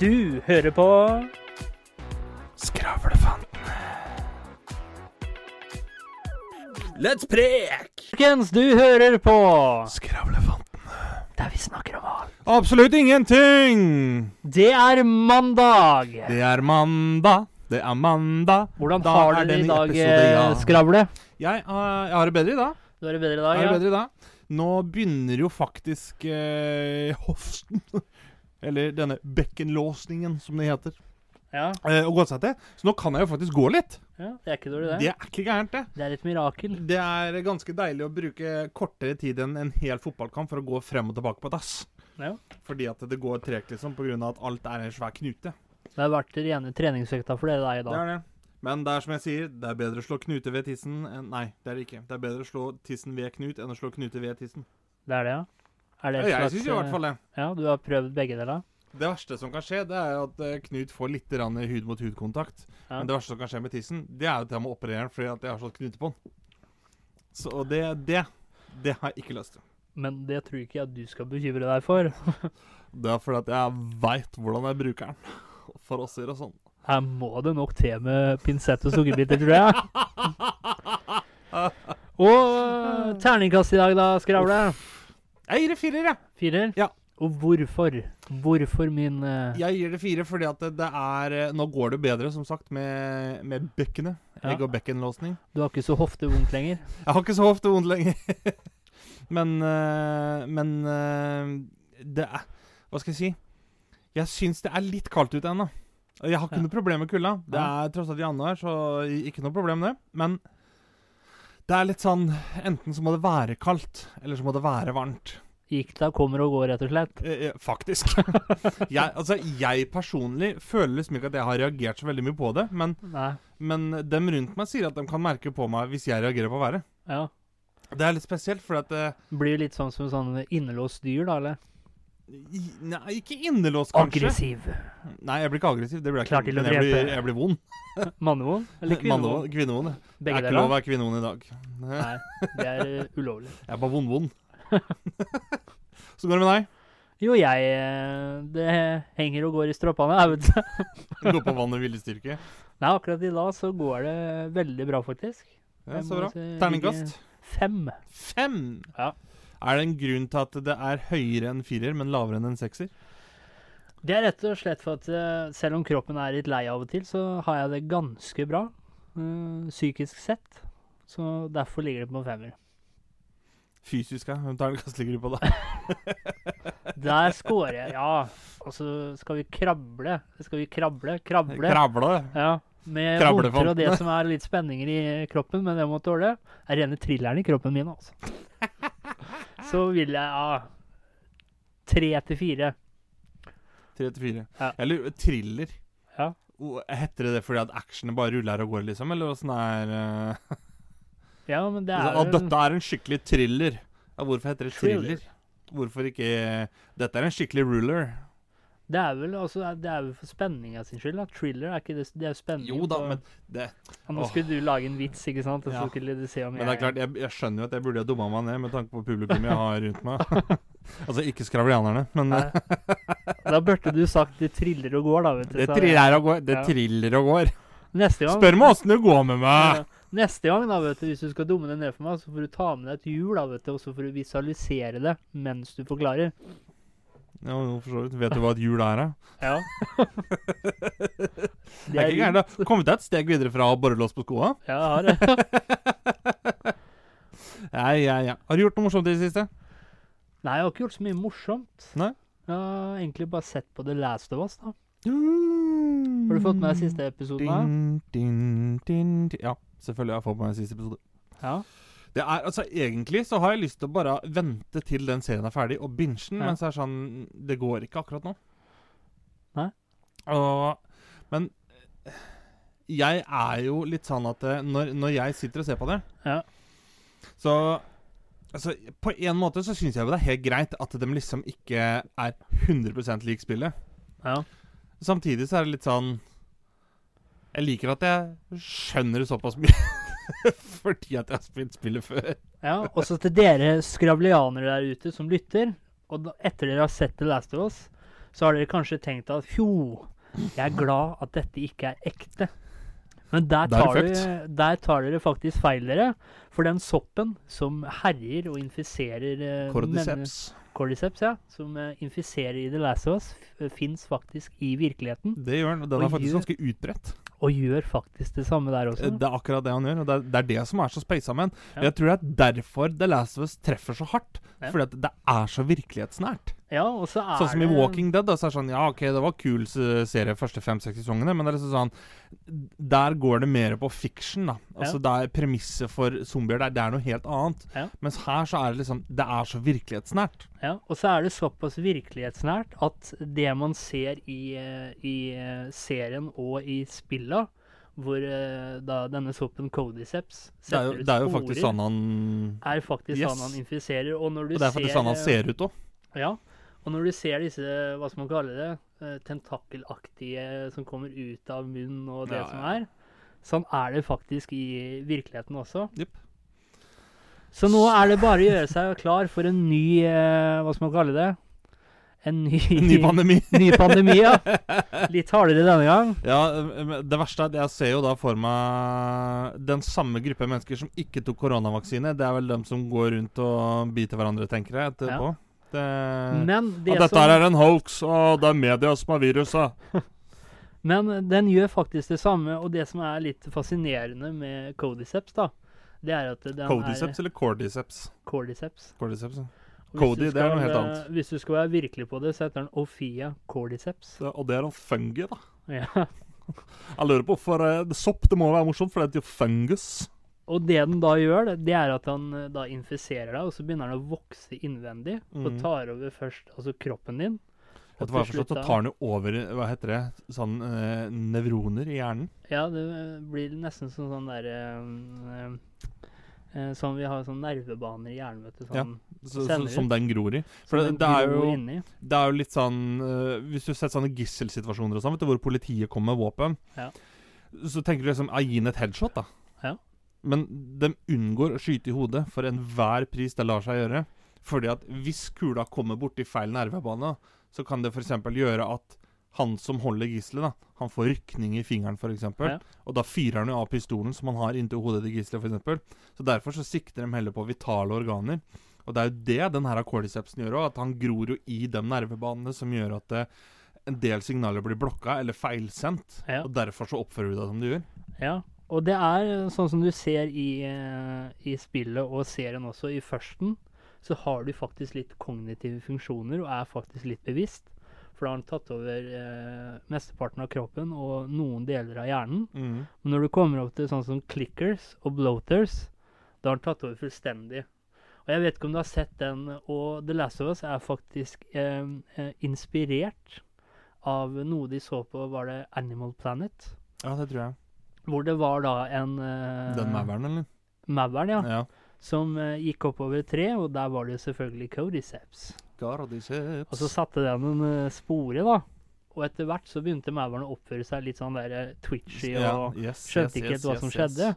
Du hører på Skravlefanten. Let's prek! Folkens, du hører på Skravlefanten. Der vi snakker om alt. Absolutt ingenting! Det er mandag. Det er mandag. Det er mandag. Hvordan Da har er dere det i dag, episode, ja. eh, Skravle? Jeg, har- jeg har det bedre i dag. Du har det bedre i dag, ja? bedre i dag. Nå begynner jo faktisk uh, hoften Eller denne bekkenlåsningen, som det heter, ja? eh, å gå seg til. Så nå kan jeg jo faktisk gå litt. Ja, det er ikke dårlig, det. Det er ikke gærent, det. Det er et mirakel. Det er ganske deilig å bruke kortere tid enn en hel fotballkamp for å gå frem og tilbake på dass. Ja. Fordi at det går tregt, liksom, pga. at alt er en svær knute. Det har vært rene treningsøkta for dere da i dag. Det er det. Men det er som jeg sier, det er bedre å slå knute ved tissen enn Nei, det er det ikke. Det er bedre å slå tissen ved knut enn å slå knute ved tissen. Det er det, ja? Er det et jeg slags, syns i hvert eh, fall det. Ja, du har prøvd begge deler? Det verste som kan skje, det er at eh, Knut får litt hud mot hud-kontakt. Ja. Men det verste som kan skje med tissen, det er at jeg må operere den fordi at jeg har slått knute på den. Så det, det, det har jeg ikke lyst til. Men det tror ikke jeg at du skal bekymre deg for. Det er fordi at jeg veit hvordan jeg bruker den. For å si det sånn. Her må det nok til med pinsett og sukkerbiter, tror jeg. Og eh, terningkast i dag, da, Skravle? Jeg gir det firer, jeg. Firer? Ja. Og hvorfor? Hvorfor min uh... Jeg gir det fire fordi at det, det er eh, Nå går det bedre, som sagt, med, med bekkenet. Ja. Egg- og bekkenlåsning. Du har ikke så hoftevondt lenger? Jeg har ikke så hofte vondt lenger. men uh, Men uh, det er Hva skal jeg si? Jeg syns det er litt kaldt ute ennå. Jeg har ikke Ja. noe problem med kulda. Det er tross alt januar, så ikke noe problem med det. Men det er litt sånn Enten så må det være kaldt, eller så må det være varmt. Gikk det, kommer og går, rett og slett? Eh, eh, faktisk. jeg, altså, jeg personlig føler liksom ikke at jeg har reagert så veldig mye på det. Men, Nei. men dem rundt meg sier at de kan merke på meg hvis jeg reagerer på været. Ja. Det er litt spesielt, for at det Blir litt sånn som sånn innelåst dyr, da, eller? Nei, ikke innelåst, kanskje. Aggressiv. Nei, jeg blir ikke aggressiv. Det blir jeg Klar ikke. Men jeg blir, jeg blir vond. Mannevond? Eller kvinnevond? Kvinnevond. Det er ikke lov å være kvinnevond i dag. Nei, det er eh, ulovlig. Jeg er bare vond-vond. Så går det med deg. Jo, jeg eh, Det henger og går i stroppene, jeg vet du. Gå på vannet viljestyrke. Nei, akkurat i dag så går det veldig bra, faktisk. Ja, så bra. Terningkast. Fem. Fem. Ja. Er det en grunn til at det er høyere enn firer, men lavere enn en sekser? Det er rett og slett for at eh, selv om kroppen er litt lei av og til, så har jeg det ganske bra øh, psykisk sett. Så derfor ligger det på femmer. Fysisk, ja. Hvem terningkast ligger du på da? Der scorer jeg, ja. Og så skal vi krable. Skal vi krable? Krable. Krable. Ja. Med vondter og det som er litt spenninger i kroppen, men det må tåle, er rene thrilleren i kroppen min, altså. Så vil jeg ha tre til fire. Tre til fire. Ja. Eller thriller. Ja. Heter det det fordi at actionet bare ruller og går, liksom? Eller åssen er uh, Ja, men det er At dette er en skikkelig thriller. Ja, hvorfor heter det thriller? Thriller. Hvorfor ikke Dette er en skikkelig ruler. Det er vel altså, det er vel for spenninga sin skyld. da. Thriller er ikke det Det er spenning. Jo da, men det, Nå skulle du lage en vits, ikke sant? Ja. skulle du se om men det er klart, jeg, jeg skjønner jo at jeg burde ha dumma meg ned med tanke på publikum jeg har rundt meg. altså ikke skravlianerne, men Da burde du sagt 'det triller og går', da. vet du. det triller og går. Det Ja. triller og går. Neste gang, Spør meg åssen det går med meg! Ja. Neste gang, da, vet du, hvis du skal dumme det ned for meg, så får du ta med deg et hjul, da, vet du, og så får du visualisere det mens du forklarer. Ja, jo, for så vidt. Vet du hva et hjul er, da? Ja. Det er ikke gærent. da. Kommet deg et steg videre fra borrelås på skoa? Ja, jeg har det. Ja, ja, ja. Har du gjort noe morsomt i det siste? Nei, jeg har ikke gjort så mye morsomt. Nei? Jeg har egentlig bare sett på The Last of Us, da. Har du fått med deg siste episoden? da? Din, din, din, din. Ja, selvfølgelig har jeg fått med meg siste episode. Ja. Det er, altså Egentlig så har jeg lyst til å bare vente til den serien er ferdig, og binge den, Ja. men så er det sånn Det går ikke akkurat nå. Nei? Og, men jeg er jo litt sånn at eh, når, når jeg sitter og ser på det, Ja. så Altså, På en måte så syns jeg jo det er helt greit at de liksom ikke er 100 lik spillet. ja. Samtidig så er det litt sånn Jeg liker at jeg skjønner det såpass mye. Fordi at jeg har spilt spillet før. Ja, og så til dere skravlianere der ute som lytter, og da, etter dere har sett The Last of Us, så har dere kanskje tenkt at fjo, jeg er glad at dette ikke er ekte. Men der er tar, dere, der tar dere faktisk feil, dere. For den soppen som herjer og infiserer eh, Cordyceps. Cordyceps, ja, som eh, infiserer i The Last of Us, fins faktisk i virkeligheten. Det gjør den, og den er faktisk ganske utbredt. Og gjør faktisk det samme der også. Det er akkurat det han gjør, og det er det, er det som er så speisa med den. Ja. Jeg tror det er derfor The Last of Us treffer så hardt. Ja. Fordi det er så virkelighetsnært. Ja, og så er Sånn som i Walking Dead. Da, så er det sånn, ja, ok, det var kul serie første fem-seks sesongene, men det er liksom sånn Der går det mer på fiction, da. Altså det er Premisset for zombier det er, det er noe helt annet. Ja. Mens her så er det liksom Det er så virkelighetsnært. Ja, og så er det såpass virkelighetsnært at det man ser i, eh, i eh, serien og i spilla, hvor eh, da denne soppen Codiceps Det er, jo, det er jo faktisk sånn han er faktisk Yes. sånn han infiserer. Og Og det er faktisk ser, sånn han ser ut òg. Ja, og når du ser disse, hva skal man kalle det, eh, tentakelaktige som kommer ut av munnen og det Ja, som er, sånn er det faktisk i virkeligheten også. Yep. Så nå er det bare å gjøre seg klar for en ny, eh, hva skal man kalle det, en ny, Ny pandemi. ny pandemi, ja. Litt hardere denne gang. Ja, det verste er at jeg ser jo da for meg den samme gruppe mennesker som ikke tok koronavaksine. Det er vel dem som går rundt og biter hverandre, tenker jeg, etterpå. Det, Men, det at dette som, er en hoax, og det er media som har viruset. men den gjør faktisk det samme, og det som er litt fascinerende med Codiceps, da, det er at den Codiceps er eller cordyceps? Cordyceps. Cordyceps, ja. Cody, skal, det er noe helt eh, annet. Hvis du skal være virkelig på det, så heter han Ophia cordyceps. Ja, Og det er en fungi, da. Ja. Jeg lurer på hvorfor eh, Sopp det må være morsomt, for det heter fungus. Og det den da gjør, det, er at han eh, da infiserer deg, og så begynner han å vokse innvendig. Og Mhm. tar over først altså kroppen din. Og Etter hva jeg til forstått, så slutt tar han jo over Hva heter det? Sånn eh, nevroner i hjernen. Ja, det blir nesten som sånn derre eh, Sånn vi har sånn nervebaner i hjernen, vet du. Sånn, Så, så, som den gror i. som For det, det, er jo, det er jo litt sånn uh, Hvis du har sett sånne gisselsituasjoner og sånn, vet du, hvor politiet kommer med våpen, Ja. så tenker du liksom Gi ham et headshot, da. Ja. Men de unngår å skyte i hodet for enhver pris det lar seg gjøre. Fordi at hvis kula kommer borti feil nervebane, så kan det f.eks. gjøre at han som holder gisselet, han får rykning i fingeren f.eks. Ja. Og da fyrer han jo av pistolen som han har inntil hodet til gisselet f.eks. Så derfor så sikter de heller på vitale organer. Og det er jo det den her cordycepsen gjør òg, at han gror jo i de nervebanene som gjør at det, en del signaler blir blokka eller feilsendt. Ja. Og derfor så oppfører du deg som du gjør. Ja, og det er eh, sånn som du ser i, eh, i spillet og serien også, i førsten, så har du faktisk litt kognitive funksjoner og er faktisk litt bevisst. For da har han tatt over eh, mesteparten av kroppen og noen deler av hjernen. Men når du kommer opp til sånn som clickers og bloaters, da har han tatt over fullstendig. Og jeg vet ikke om du har sett den, og The Last of Us er faktisk eh, eh, inspirert av noe de så på, var det Animal Planet? Ja, det tror jeg. Hvor det var da en eh, Den mauren, eller? Mauren, ja. Ja. Som eh, gikk oppover et tre, og der var det selvfølgelig Codiceps. Og så satte den en uh, spore, da. Og etter hvert så begynte Maveren å oppføre seg litt sånn der eh, twitchy og Ja, yes, skjønte yes, ikke helt hva yes, som skjedde.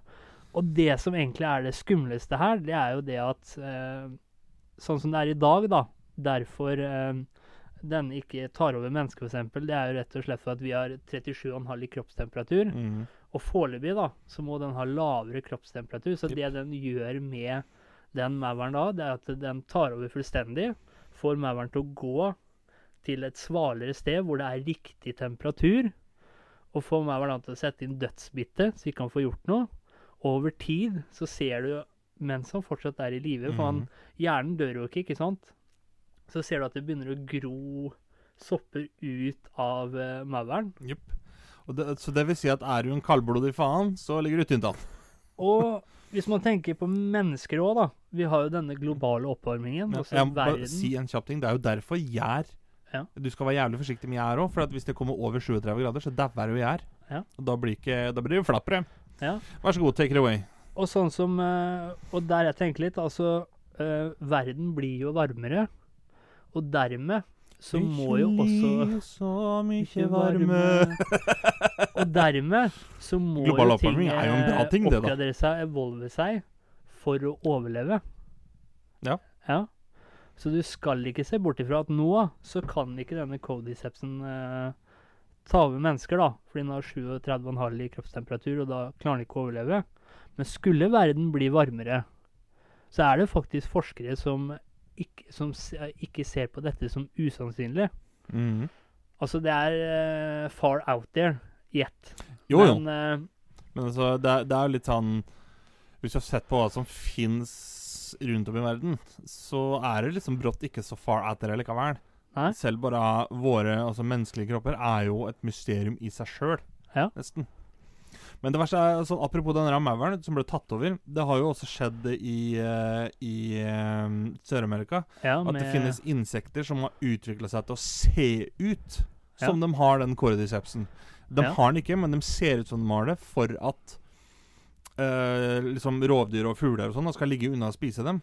Og det som egentlig er det skumleste her, det er jo det at eh, Sånn som det er i dag, da. Derfor eh, denne ikke tar over mennesket, f.eks. Det er jo rett og slett for at vi har 37,5 i kroppstemperatur. Mm. Og foreløpig da, så må den ha lavere kroppstemperatur. Så det den gjør med den mauren da, det er at den tar over fullstendig. Får mauren til å gå til et svalere sted hvor det er riktig temperatur. Og får mauren til å sette inn dødsbittet, så ikke han får gjort noe. Over tid så ser du, mens han fortsatt er i live, for han, Mhm. hjernen dør jo ikke, ikke sant? Så ser du at det begynner å gro sopper ut av uh, mauren. Yep. Så det vil si at er du en kaldblodig faen, så ligger du tynt an. Og hvis man tenker på mennesker òg, da. Vi har jo denne globale oppvarmingen. Ja, altså jeg må bare si en kjapp ting. Det er jo derfor gjær Ja. Du skal være jævlig forsiktig med gjær òg, for at hvis det kommer over 37 grader, så dauer jo gjær. Ja. Og da blir, ikke, da blir det jo flappere. Ja. Vær så god, take it away. Og sånn som eh, Og der jeg tenker litt, altså eh, Verden blir jo varmere. Og dermed så må jo også så mye varme. og dermed så må Global jo ting, er jo en bra eh, ting, det da. oppgradere seg, evolve seg, for å overleve. Ja. ja. Så du skal ikke se bort ifra at nå så kan ikke denne codicepsen eh, ta over mennesker, da. Fordi den har 37,5 i kroppstemperatur, og da klarer den ikke å overleve. Men skulle verden bli varmere, så er det faktisk forskere som ikke, som ikke ser på dette som usannsynlig. Mm. Altså, det er uh, far out there, gjett. Jo, jo. Men eh, Men altså, det, er- det er litt sånn Hvis du har sett på hva som fins rundt om i verden, så er det liksom brått ikke så far out there likevel. Nei. Selv bare våre altså menneskelige kropper er jo et mysterium i seg sjøl, Ja. nesten. Men det verste er, sånn, apropos den mauren som ble tatt over, det har jo også skjedd i, uh, i uh, Sør-Amerika. ja, At det finnes insekter som har utvikla seg til å se ut som de har den cordycepsen. De Ja. har den ikke, men de ser ut som de har det for at uh, liksom rovdyr og fugler og sånn skal ligge unna og spise dem.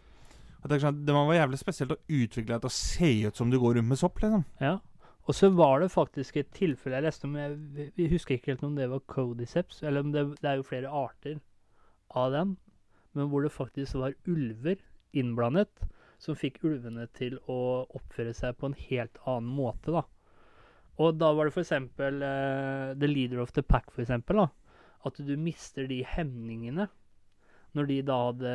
Jeg tenker sånn, Det må være jævlig spesielt å utvikle deg til å se ut som du går rundt med sopp. liksom. Ja. Og så var det faktisk et tilfelle jeg leste om Jeg jeg husker ikke helt om det var codiceps, eller om det, det er jo flere arter av den, men hvor det faktisk var ulver innblandet, som fikk ulvene til å oppføre seg på en helt annen måte, da. Og da var det f.eks. Uh, the leader of the pack, da. At du mister de hemningene når de da hadde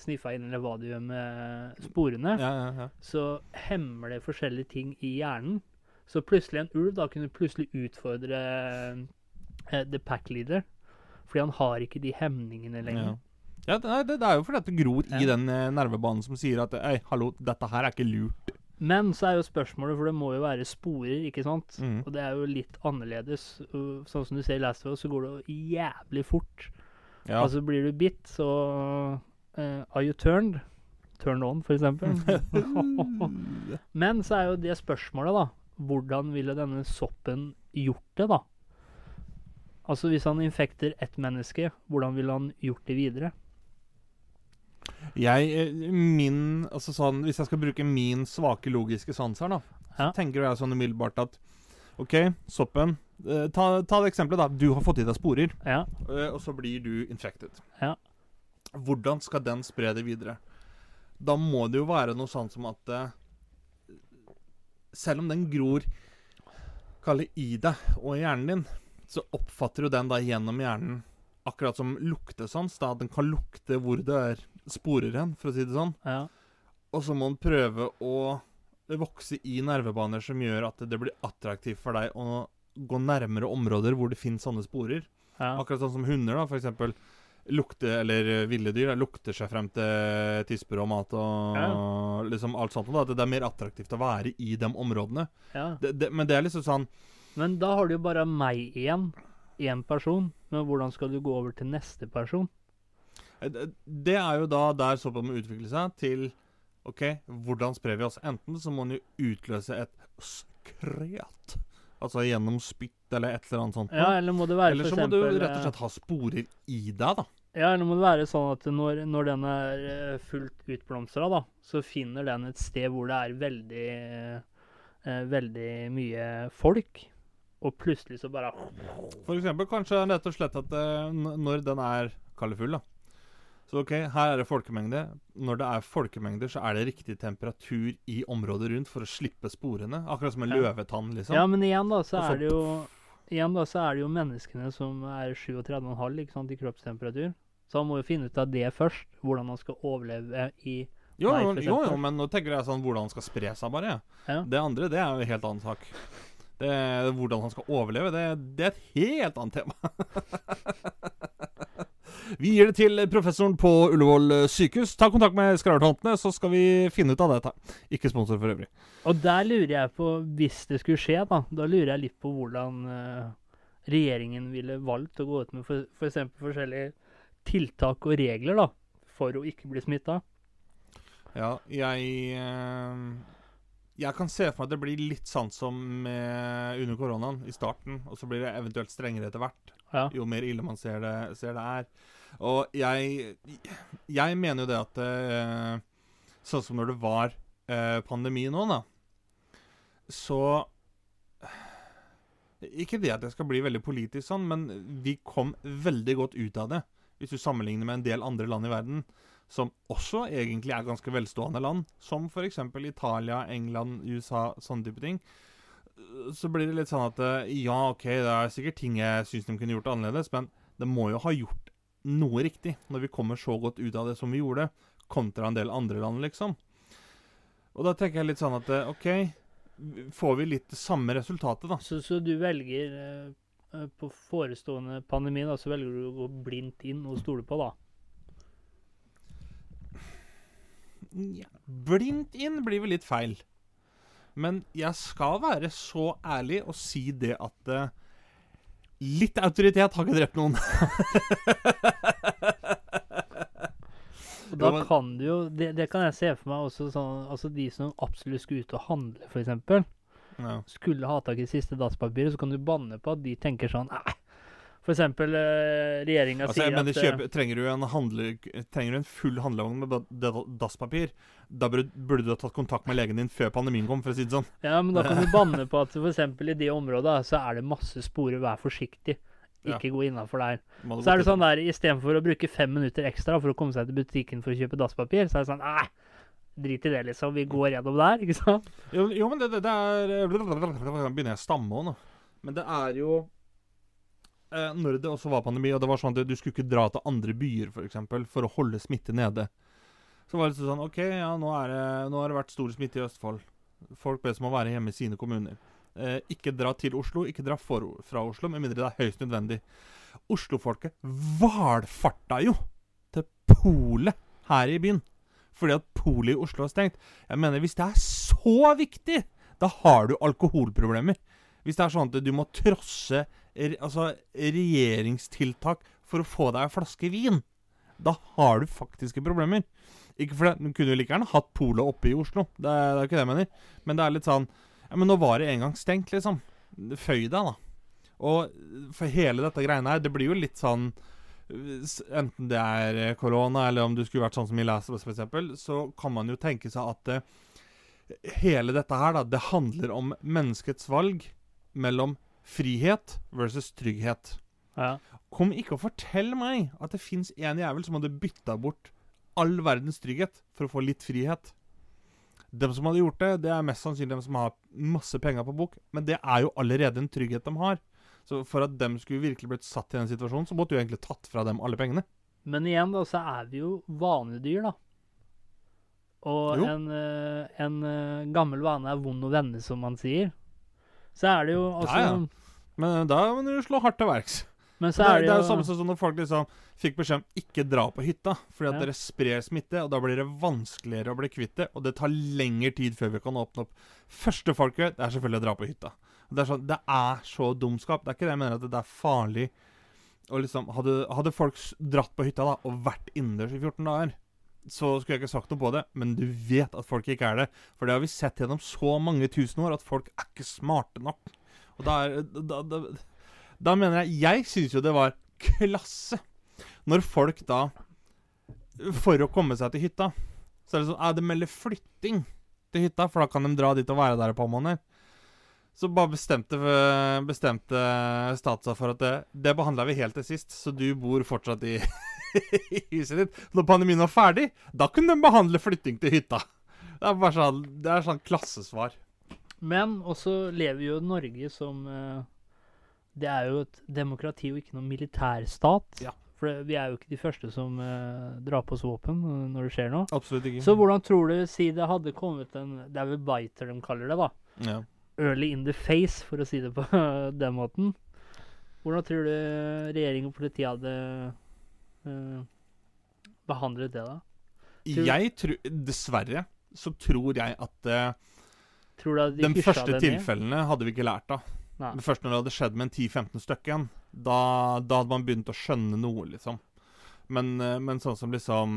sniffa inn, eller hva de gjør med sporene Ja, ja, ja. så hemmer det forskjellige ting i hjernen. Så plutselig en ulv da kunne plutselig utfordre uh, the pack leader. Fordi han har ikke de hemningene lenger. Ja. Ja, det, det, er jo fordi det gror i Ja. den eh, nervebanen som sier at Ei, hallo, dette her er ikke lurt. Men så er jo spørsmålet, for det må jo være sporer, ikke sant? Mm. Og det er jo litt annerledes. Sånn som du ser i Last of Us, så går det jævlig fort. Ja. Altså blir du bitt, så uh, Are you turned? Turned on, for eksempel. Men så er jo det spørsmålet, da. Hvordan ville denne soppen gjort det, da? Altså hvis han infekter ett menneske, hvordan ville han gjort det videre? Jeg, eh, min, altså sånn, Hvis jeg skal bruke min svake logiske sans her, da, Ja. så tenker jeg sånn umiddelbart at OK, soppen eh, ta, ta det eksempelet, da. Du har fått i deg sporer, Ja. eh, og så blir du infected. Ja. Hvordan skal den spre det videre? Da må det jo være noe sånn som at eh, Selv om den gror Kall i deg og i hjernen din, så oppfatter du den da gjennom hjernen Akkurat som luktesans. da Den kan lukte hvor det er sporer hen, for å si det sånn. ja. Og så må den prøve å vokse i nervebaner som gjør at det blir attraktivt for deg å gå nærmere områder hvor det finnes sånne sporer. ja. Akkurat sånn som hunder, da, for eksempel. Lukte, eller eh, ville dyr, da, lukter seg frem til tisper og mat og liksom alt sånt. Da, at det er mer attraktivt å være i de områdene. ja. Det, det, men det er liksom sånn Men da har du jo bare meg igjen. Én person. Men hvordan skal du gå over til neste person? eh, det- er jo da der såpass må utvikle seg til OK, hvordan sprer vi oss? Enten så må den jo utløse et skret. Altså gjennom spytt eller et eller annet sånt. Ja, eller må det være Eller så må du rett og eh, slett ha sporer i deg, da. Ja, eller må det være sånn at når, når den er eh, fullt utblomstra, da, så finner den et sted hvor det er veldig eh, veldig mye folk, og plutselig så bare For eksempel kanskje rett og slett at eh, når den er kaldefull, da. Så OK, her er det folkemengde. Når det er folkemengder, så er det riktig temperatur i området rundt for å slippe sporene. Akkurat som en Ja. løvetann, liksom. Ja, men igjen da, så er det jo Igjen da, så er det jo menneskene som er 37,5 ikke sant, i kroppstemperatur. Så han må jo finne ut av det først, hvordan han skal overleve i Jo, Nei, jo, jo, jo, men nå tenker jeg sånn hvordan han skal spre seg, bare. Ja. Det andre, det er jo en helt annen sak. Det, hvordan han skal overleve, det, det er et helt annet tema. vi gir det til professoren på Ullevål eh, sykehus. Ta kontakt med Skravltantene, så skal vi finne ut av dette. Ikke sponsor for øvrig. Og der lurer jeg på, hvis det skulle skje, da, da lurer jeg litt på hvordan eh, regjeringen ville valgt å gå ut med for, for eksempel forskjellige tiltak og regler da, for å ikke bli smitta. Ja, jeg eh, Jeg kan se for meg at det blir litt sånn som med under koronaen i starten, og så blir det eventuelt strengere etter hvert. Ja. jo mer ille man ser det, ser det er. Og jeg, jeg mener jo det at eh, Sånn som når det var eh, pandemi nå, da, så Ikke det at jeg skal bli veldig politisk sånn, men vi kom veldig godt ut av det. Hvis du sammenligner med en del andre land i verden, som også egentlig er ganske velstående land, som f.eks. Italia, England, USA, sånne type ting, så blir det litt sånn at eh, ja, OK, det er sikkert ting jeg syns de kunne gjort annerledes, men det må jo ha gjort noe riktig når vi kommer så godt ut av det som vi gjorde, kontra en del andre land, liksom. Og da tenker jeg litt sånn at eh, OK, får vi litt det samme resultatet, da? Så, så du velger eh, eh, på forestående pandemi, da, så velger du å gå blindt inn og stole på, da? Ja, blindt inn blir vel litt feil. Men jeg skal være så ærlig og si det at litt autoritet har ikke drept noen. Da kan du jo det, det kan jeg se for meg også sånn Altså de som absolutt skulle ut og handle, f.eks. ja. Skulle ha tak i siste dasspapiret, så kan du banne på at de tenker sånn Æh. Eksempel uh, regjeringa Altså, sier at eh, kjøpe, trenger, du en handle, trenger du en full handlevogn med da- da- dasspapir, da burde, du ha tatt kontakt med legen din før pandemien kom, for å si det sånn. Ja, men da kan du banne på at f.eks. i de områdene så er det masse sporer, vær forsiktig. Ja. Ikke gå innafor der. Så er det sånn der, istedenfor å bruke fem minutter ekstra for å komme seg til butikken for å kjøpe dasspapir, så er det sånn Æh, drit i det, liksom. Vi går gjennom der, ikke sant? Jo, jo men det, det, det er Begynner jeg å stamme òg nå. Men det er jo eh, Når det også var pandemi, og det var sånn at du skulle ikke dra til andre byer for, eksempel, for å holde smitte nede. Så var det sånn OK, ja, nå, det, nå har det vært stor smitte i Østfold. Folk bes om å være hjemme i sine kommuner. Eh, ikke dra til Oslo, ikke dra for, fra Oslo, med mindre det er høyst nødvendig. Oslofolket valfarta jo til polet her i byen. Fordi at polet i Oslo er stengt. Jeg mener, hvis det er så viktig, da har du alkoholproblemer. Hvis det er sånn at du må trosse altså, regjeringstiltak for å få deg en flaske vin, da har du faktiske problemer. Ikke for det, Du kunne jo like gjerne hatt polet oppe i Oslo, det er, det er ikke det jeg mener. Men det er litt sånn Ja, men nå var det en gang stengt, liksom. Føy deg, da. Og for hele dette greiene her, det blir jo litt sånn Enten det er eh, korona, eller om du skulle vært sånn som i Last of Us, f.eks., så kan man jo tenke seg at eh, hele dette her, da, det handler om menneskets valg mellom frihet versus trygghet. Ja. Kom ikke og fortell meg at det fins en jævel som hadde bytta bort all verdens trygghet for å få litt frihet. Dem som hadde gjort det, det er mest sannsynlig dem som har masse penger på bok, men det er jo allerede en trygghet de har. Så for at dem skulle virkelig blitt satt i den situasjonen, så måtte du egentlig tatt fra dem alle pengene. Men igjen, da, så er vi jo vanedyr, da. Og en, eh, en eh, gammel vane er vond å vende, som man sier. Så er det jo altså Ja, ja. Men da må du slå hardt til verks. Men så er, det det er jo jo samme som når folk liksom fikk beskjed om ikke dra på hytta, fordi at Ja. dere sprer smitte, og da blir det vanskeligere å bli kvitt det, og det tar lengre tid før vi kan åpne opp. Første folk gjør, det er selvfølgelig å dra på hytta. Det er, sånn, det er så dumskap. Det er ikke det jeg mener at det er farlig Og liksom Hadde, hadde folk dratt på hytta da, og vært innendørs i 14 dager, så skulle jeg ikke sagt noe på det, men du vet at folk ikke er det. For det har vi sett gjennom så mange tusen år, at folk er ikke smarte nok. Og da er da, da, da mener jeg Jeg syns jo det var klasse når folk da For å komme seg til hytta, så er det sånn Ja, det melder flytting til hytta, for da kan de dra dit og være der et par måneder. Så bare bestemte, bestemte Statsa for at det, det behandla vi helt til sist, så du bor fortsatt i, i huset ditt. Når pandemien var ferdig, da kunne de behandle flytting til hytta. Det er bare sånn, det er sånn klassesvar. Men også lever jo Norge som eh, Det er jo et demokrati og ikke noen militærstat. Ja. For vi er jo ikke de første som eh, drar på oss våpen eh, når det skjer noe. Absolutt ikke. Så hvordan tror du Si det hadde kommet en Det er vel biter de kaller det, da. ja. Early in the face, for å si det på den måten. Hvordan tror du regjering og politi hadde behandlet det, da? Tror- Jeg tror Dessverre så tror jeg at eh, Tror de De første det ned? tilfellene hadde vi ikke lært av. Nei. Men først når det hadde skjedd med en 10-15 stykker igjen, da, da hadde man begynt å skjønne noe, liksom. Men, eh, men sånn som liksom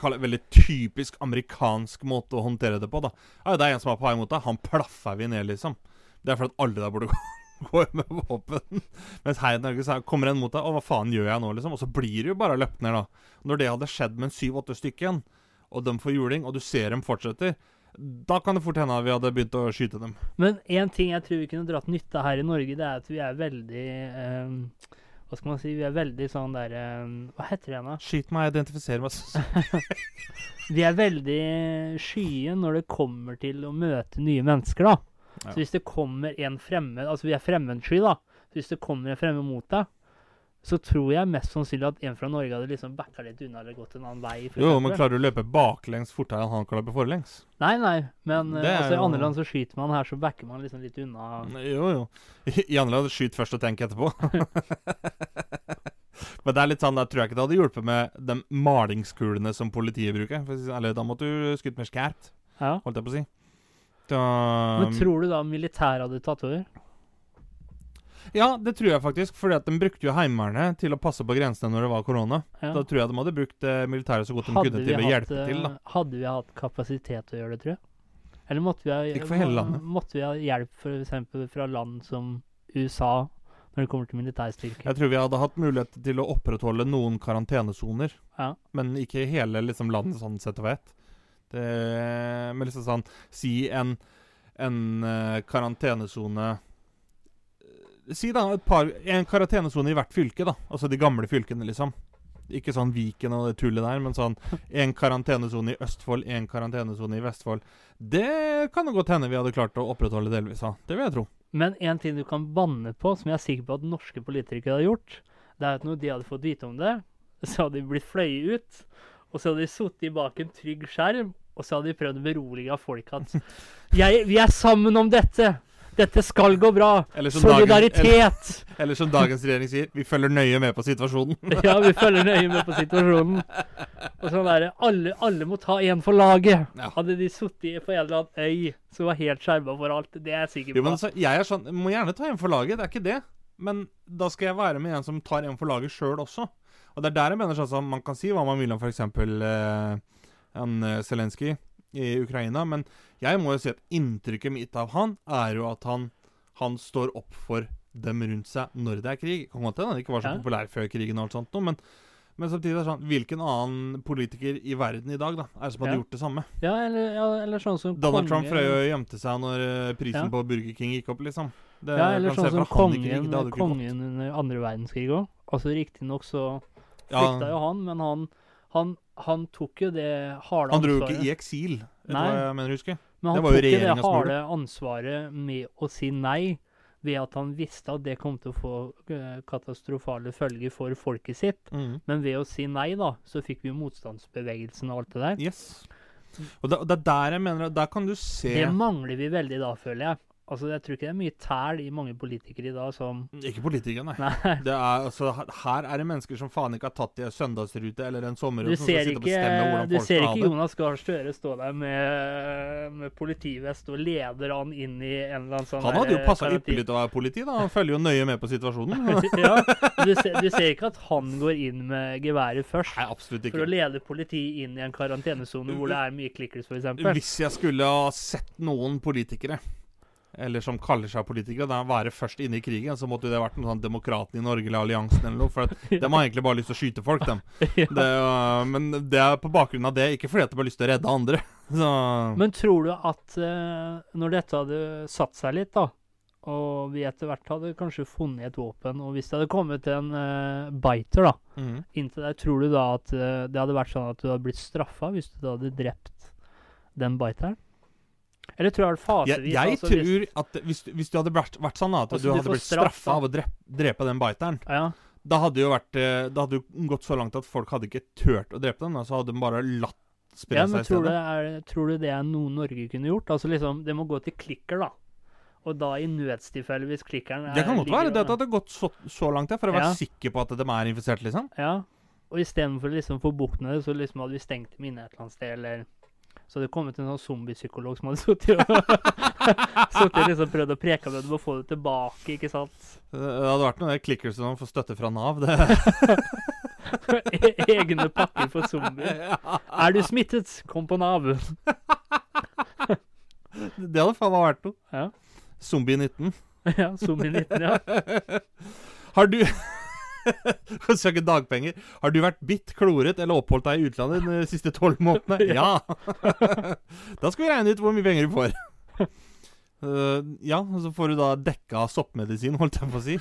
Kall det veldig typisk amerikansk måte å håndtere det på, da. Ja, det er en som på vei mot deg, han plaffer vi ned, liksom. Det er fordi alle der burde gå, gå med våpen. Mens her i Norge er- kommer en mot deg, og hva faen gjør jeg nå, liksom? Og så blir det jo bare løpt ned, da. Når det hadde skjedd med en syv-åtte stykker igjen, og de får juling, og du ser dem fortsetter, da kan det fort hende at vi hadde begynt å skyte dem. Men én ting jeg tror vi kunne dratt nytte av her i Norge, det er at vi er veldig um, Hva skal man si? Vi er veldig sånn der um, Hva heter det igjen, da? Skyt meg, identifiser meg. Vi er veldig skye når det kommer til å møte nye mennesker, da. Så hvis det kommer en fremmed Altså, vi er fremmedsky, da. Så hvis det kommer en fremmed mot deg, så tror jeg mest sannsynlig at en fra Norge hadde liksom backa litt unna eller gått en annen vei. Jo, men klarer du å løpe baklengs fortere enn han kan løpe forlengs? Nei, nei, men eh, altså, i andre land så skyter man, her så backer man liksom litt unna. Jo, jo. I, i andre land skyt først og tenk etterpå. Men det er litt sånn, der tror jeg ikke det hadde hjulpet med de malingskulene som politiet bruker. Eller da måtte du skutt mer skarpt, Ja. holdt jeg på å si. Da, Men tror du da militæret hadde tatt over? ja, det tror jeg faktisk. Fordi at de brukte jo Heimevernet til å passe på grensene når det var korona. Ja. Da tror jeg de hadde brukt eh, militæret så godt de Hadde kunne til å hatt, hjelpe til. da. eh, hadde vi hatt kapasitet til å gjøre det, tror jeg? Eller måtte vi ha, Ikke for hele landet. Måtte vi ha hjelp f.eks. fra land som USA når det kommer til militærstyrker? Jeg tror vi hadde hatt mulighet til å opprettholde noen karantenesoner. Ja. Men ikke hele liksom, landet sånn sett og ett. Det, men liksom sånn Si en, en uh, karantenesone eh, Si da par, en karantenesone i hvert fylke, da. Altså de gamle fylkene, liksom. Ikke sånn Viken og det tullet der, men sånn en karantenesone i Østfold, en karantenesone i Vestfold. Det kan det godt hende vi hadde klart å opprettholde delvis av. Det vil jeg tro. Men en ting du kan banne på, som jeg er sikker på at norske politikere hadde gjort, det er at når de hadde fått vite om det, så hadde de blitt fløyet ut. Og så hadde de sittet bak en trygg skjerm, og så hadde de prøvd å berolige folk at jeg, Vi er sammen om dette! Dette skal gå bra! Eller som, dagens, eller, Solidaritet! eller som dagens regjering sier, vi følger nøye med på situasjonen. Ja, vi følger nøye med på situasjonen. Og sånn der, alle, alle må ta én for laget. Ja. Hadde de sittet på en eller annen øy som var helt skjerma for alt, det er jeg sikker Jo, på. men altså, jeg er sånn Må gjerne ta en for laget, det er ikke det. Men da skal jeg være med en som tar en for laget sjøl også. Og det er der jeg mener sånn Man kan si hva man vil om f.eks. Eh, han eh, Zelenskyj i Ukraina, men jeg må jo si at inntrykket mitt av han er jo at han, han står opp for dem rundt seg når det er krig. Kan godt hende han ikke var så populær før krigen og alt sånt noe, men men samtidig er det sånn Hvilken annen politiker i verden i dag da er det som hadde Ja. gjort det samme? Ja, eller, ja, eller sånn som Donald Trump fra frøy og gjemte seg når eh, prisen Ja. på Burger King gikk opp, liksom. Det Ja, eller sånn som kongen, jo kongen under andre verdenskrig òg. Altså Riktignok så Ja, flykta jo han, men han, han, han tok jo det harde ansvaret. han dro jo ikke i eksil, vet Nei. hva jeg mener, husker Men det han tok jo det harde ansvaret med å si nei, ved at han visste at det kom til å få eh, katastrofale følger for folket sitt. mm. Men ved å si nei, da, så fikk vi motstandsbevegelsen og alt det der. Yes. Og det er der jeg mener Der kan du se Det mangler vi veldig da, føler jeg. Altså, Jeg tror ikke det er mye tæl i mange politikere i dag som Ikke politikere, nei. Nei. Det er, altså, her- er det mennesker som faen ikke har tatt i en søndagsrute eller en sommerrute. Du ser ikke, du ser ikke. Jonas Gahr Støre stå der med, med politivest og leder han inn i en eller annen sånn Han hadde jo passa ypperlig til å være politi, da. Han følger jo nøye med på situasjonen. ja, du ser, du ser ikke at han går inn med geværet først Nei, absolutt ikke. for å lede politiet inn i en karantenesone hvor det er mye klikkers, f.eks. Hvis jeg skulle ha sett noen politikere eller som kaller seg politikere, da være først inne i krigen, så måtte det vært noen sånn Demokratene i Norge eller Alliansen eller noe. For at de har egentlig bare lyst til å skyte folk, dem. Ja. Det, øh, men det er på bakgrunn av det, ikke fordi at de har lyst til å redde andre. Så Men tror du at eh, når dette hadde satt seg litt, da, og vi etter hvert hadde kanskje funnet et våpen, og hvis det hadde kommet en eh, biter da, mm. inntil deg, tror du da at eh, det hadde vært sånn at du hadde blitt straffa hvis du da hadde drept den biteren? Eller tror jeg det fasevis? Jeg, jeg altså, hvis- tror at hvis, hvis du hadde vært, vært sånn da, at Altså, du du hadde blitt straff, straffa av å drepe, drepe den biteren, Ja, da hadde jo vært eh, Da hadde jo gått så langt at folk hadde ikke turt å drepe den, da, så hadde de bare latt spre ja seg men i tror du, stedet. er, tror du det er noe Norge kunne gjort? Altså liksom, Det må gå til klikker, da. Og da i nødstilfelle, hvis klikkeren er Det kan godt være. Det hadde gått så, så langt, ja, for å være Ja. sikker på at de er infisert, liksom. Ja. Og istedenfor liksom få bukt med det, så liksom hadde vi stengt dem inne et eller annet sted, eller Så hadde det kommet en sånn zombiepsykolog som hadde sittet og liksom prøvd å preke med dem og få det tilbake, ikke sant? Det hadde vært noe klikker som får støtte fra Nav. Det, E- Egne pakker for zombier. Er du smittet? Kom på Nav. det hadde faen meg vært noe. Ja. Zombie 19. Ja, zombie 19, ja. Har du Kan søke dagpenger. Har du vært bitt, kloret eller oppholdt deg i utlandet de siste tolv månedene? Ja! da skal vi regne ut hvor mye penger du får. Uh, ja, og så får du da dekka soppmedisin, holdt jeg på å si.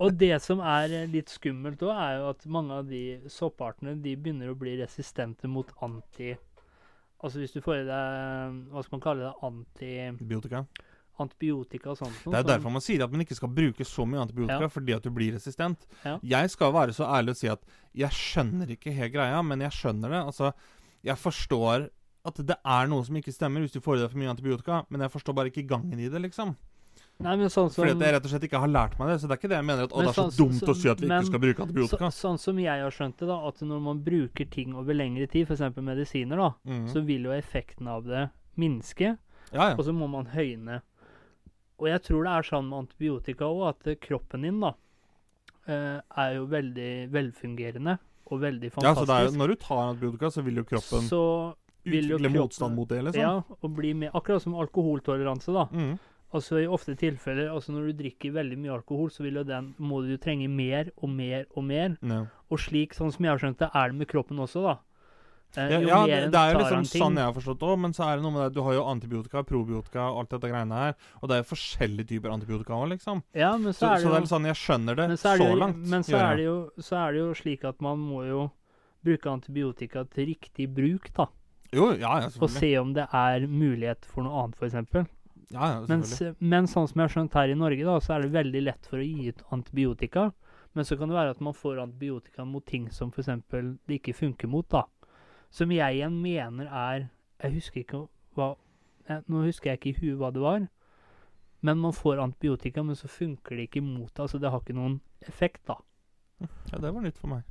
Og det som er litt skummelt òg, er jo at mange av de soppartene de begynner å bli resistente mot anti... Altså hvis du får i deg Hva skal man kalle det? Anti, Biotika. Antibiotika og sånt. Det er derfor man sier at man ikke skal bruke så mye antibiotika, Ja. fordi at du blir resistent. Ja. Jeg skal være så ærlig å si at jeg skjønner ikke helt greia, men jeg skjønner det. Altså, jeg forstår at det er noe som ikke stemmer hvis du får i deg for mye antibiotika, men jeg forstår bare ikke gangen i det, liksom. Nei, men sånn som Fordi at jeg rett og slett ikke har lært meg det. Så det er ikke det jeg mener at det er så sånn- dumt så- å si at vi men- ikke skal bruke så, antibiotika. Sånn som jeg har skjønt det, da, at når man bruker ting over lengre tid, f.eks. medisiner, da, mm. så vil jo effekten av det minske, Ja, ja. og så må man høyne. Og jeg tror det er sånn med antibiotika òg, at kroppen din da eh, er jo veldig velfungerende og veldig fantastisk. ja, så jo, når du tar antibiotika, så vil jo kroppen så vil jo utvikle kroppen- motstand mot det, liksom. ja, og bli med, Akkurat som alkoholtoleranse, da. Mm. Altså I ofte tilfeller, altså når du drikker veldig mye alkohol, så vil jo den, må du trenge mer og mer og mer. ja. Og slik, sånn som jeg har skjønt det, er det med kroppen også, da. Eh, Ja, jo ja det, er jo liksom sånn jeg har forstått òg, men så er det noe med det Du har jo antibiotika, probiotika alt dette greiene her. Og det er jo forskjellige typer antibiotika òg, liksom. Ja, men Så, så, så er det det er jo sånn Jeg skjønner det så, så det jo, langt. Men så er, det jo, så er det jo slik at man må jo bruke antibiotika til riktig bruk, da. Jo, ja, ja, Og se om det er mulighet for noe annet, f.eks. Ja, ja, Mens, men sånn som jeg har skjønt her i Norge, da, så er det veldig lett for å gi ut antibiotika. Men så kan det være at man får antibiotika mot ting som f.eks. det ikke funker mot. da. Som jeg igjen mener er Jeg husker ikke hva Nå husker jeg ikke i huet hva det var. Men man får antibiotika, men så funker det ikke mot det. Altså det har ikke noen effekt, da. Ja, det var nytt for meg.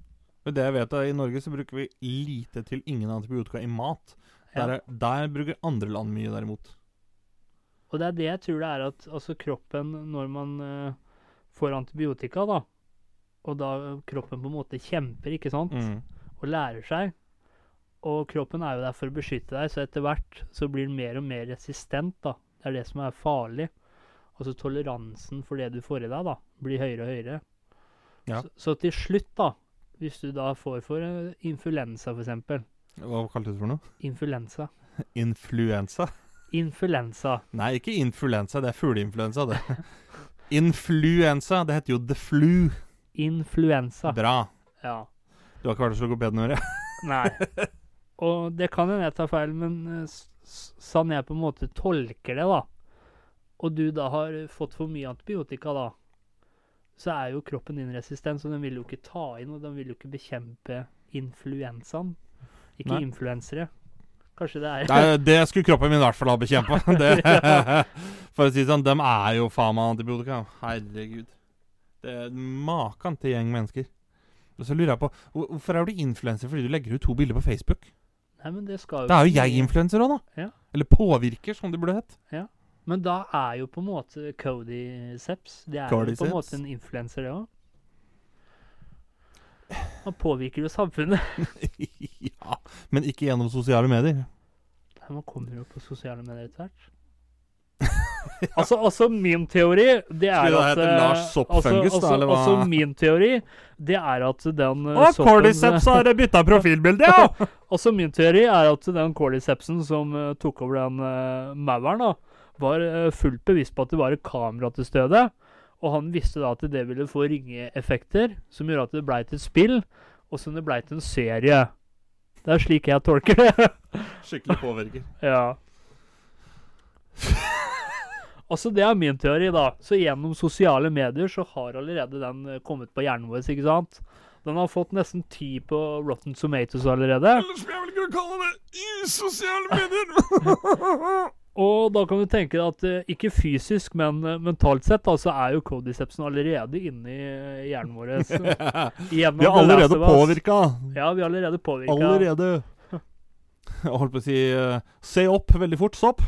Men det jeg vet er I Norge så bruker vi lite til ingen antibiotika i mat. Der, ja. der bruker andre land mye, derimot. Og det er det jeg tror det er at altså kroppen, når man uh, får antibiotika, da, og da kroppen på en måte kjemper, ikke sant, Mm. og lærer seg Og kroppen er jo der for å beskytte deg, så etter hvert så blir den mer og mer resistent, da. Det er det som er farlig. Altså toleransen for det du får i deg, da, blir høyere og høyere. Ja. Så, så til slutt, da, hvis du da får for eh, influensa, eksempel Hva kalte du det for noe? Influensa. Influensa? Influensa. Nei, ikke influensa. Det er fugleinfluensa, det. Influensa. Det heter jo the flu. Influensa. Bra. Ja. Du har ikke vært hos logopeden, i år, ja? Nei. Og det kan hende jeg tar feil, men eh, sånn jeg på en måte tolker det, da, og du da har fått for mye antibiotika, da, så er jo kroppen din resistent, så den vil jo ikke ta inn, og den vil jo ikke bekjempe influensaen. Ikke Nei. influensere. Kanskje det er Nei, det skulle kroppen min i hvert fall ha bekjempa. For å si det sånn, dem er jo faen meg antibiotika. Herregud. Det er Maken til gjeng mennesker. Og så lurer jeg på Hvorfor er du influenser fordi du legger ut to bilder på Facebook? Nei, men det skal jo Da er jo jeg influenser òg, da. Ja. Eller påvirker, som det burde hett. Men da er jo på en måte Cody Seps Det er jo på en måte en influenser, det òg. Han påvirker jo samfunnet. ja, men ikke gjennom sosiale medier. Nei, Man kommer jo på sosiale medier etter hvert. altså, altså, min teori det er Skulle det at hete eh, Lars Soppfungus, altså, da, eller hva? Altså, min teori, det er at den eh, Å, soppen- Cordyceps har bytta profilbilde, ja! Altså, min teori er at den cordycepsen som uh, tok over den uh, mauren, da, var uh, fullt bevisst på at det var et kamera til stede. Og han visste da at det ville få ringeeffekter, som gjorde at det blei til et spill, og som det blei til en serie. Det er slik jeg tolker det. Skikkelig påvirker. Ja. Altså, det er min teori, da. Så gjennom sosiale medier så har allerede den eh, kommet på hjernen vår, ikke sant? Den har fått nesten ti på Rotten Tomatoes allerede. Eller som jeg vil kunne kalle det, i sosiale medier! Og da kan du tenke deg at eh, ikke fysisk, men eh, mentalt sett, da, så er jo Codicepsen allerede inni hjernen vår. Vi er allerede påvirka. Ja, vi er allerede påvirka. Allerede. Jeg holdt på å si uh, Se opp veldig fort. Stopp.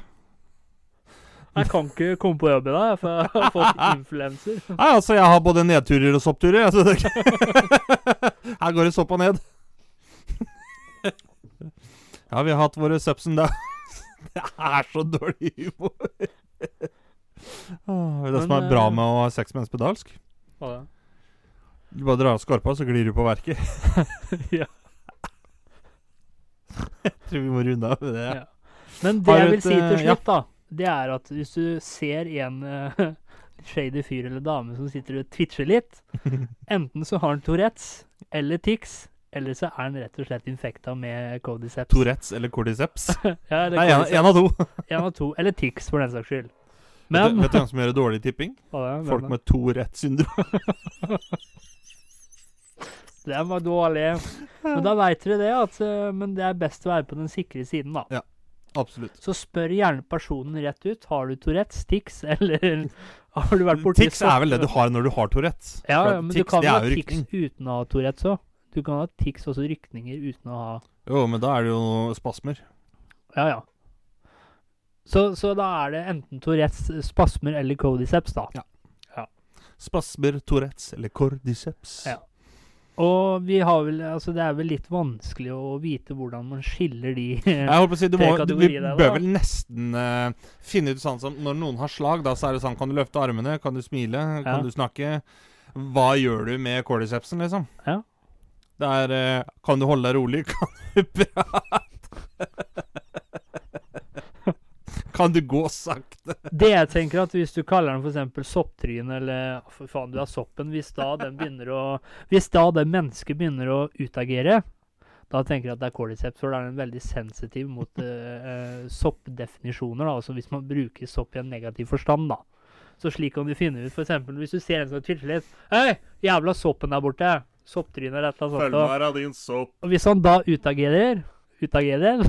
Jeg kan ikke komme på jobb i dag, for jeg har fått influenser. Nei, altså, jeg har både nedturer og soppturer. Altså, det Her går det sopp og ned. Ja, vi har hatt våre Sepsen da. Det er så dårlig humor. Åh, Det som er bra eh, med å ha sex med en spedalsk Hva? Du bare drar av skorpa, så glir du på verket. Ja. Jeg tror vi må runde av med det. Ja. Men det Har jeg vil et, si til eh, ja. slutt, da det er at hvis du ser en uh, shady fyr eller dame som sitter og twitcher litt, enten så har han Tourettes eller tics, eller så er han rett og slett infekta med codiceps. Tourettes eller cordyceps? Ja, eller Nei, en, av to. En av to. Eller tics, for den saks skyld. Men vet du hvem som gjør dårlig tipping? Folk med Tourettes-syndrom. Den var dårlig. Men da veit dere det, at eh, Men det er best å være på den sikre siden, da. Absolutt. Så spør gjerne personen rett ut. Har du Tourettes, tics, eller har du vært borti Tics er vel det du har når du har Tourettes. Ja, ja, men du kan jo ha tics rykning. uten å ha Tourettes òg. Du kan ha tics også rykninger uten å ha Jo, men da er det jo spasmer. Ja, ja. Så, så da er det enten Tourettes, spasmer eller codiceps, da. Ja. Spasmer, Tourettes eller Cordiceps. Ja. Og vi har vel Altså, det er vel litt vanskelig å vite hvordan man skiller de Jeg holdt på å si, du må, du, Vi der, bør vel nesten uh, finne ut sånn som Når noen har slag, da så er det sånn Kan du løfte armene? Kan du smile? Ja. Kan du snakke? Hva gjør du med cordycepsen, liksom? Ja. Det er uh, Kan du holde deg rolig? Kan du prate? kan du gå sakte? Det jeg tenker at Hvis du kaller den f.eks. sopptryn, eller for faen, du har soppen Hvis da den begynner å Hvis da det mennesket begynner å utagere, da tenker jeg at det er cordyceps, for da er den veldig sensitiv mot uh, soppdefinisjoner. da, Altså hvis man bruker sopp i en negativ forstand, da. Så slik kan du finne ut, f.eks. hvis du ser en som twitcher litt Hei, jævla soppen der borte! Sopptryn eller et eller annet Følg med av din sopp. og hvis han da utagerer, utagerer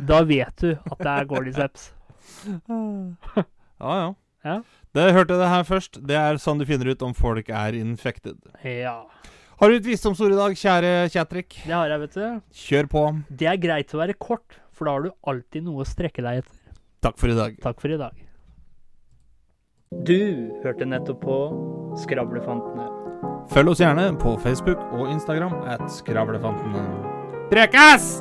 da vet du at det er cordyceps. Ja, ja. Ja. Det hørte det her først. Det er sånn du finner ut om folk er infected. Ja. Har du et visdomsord i dag, kjære Kjatrik? Det har jeg, vet du. Kjør på. Det er greit å være kort, for da har du alltid noe å strekke deg etter. Takk for i dag. Takk for i dag. Du hørte nettopp på Skravlefantene. Følg oss gjerne på Facebook og Instagram at Skravlefantene. Prekas!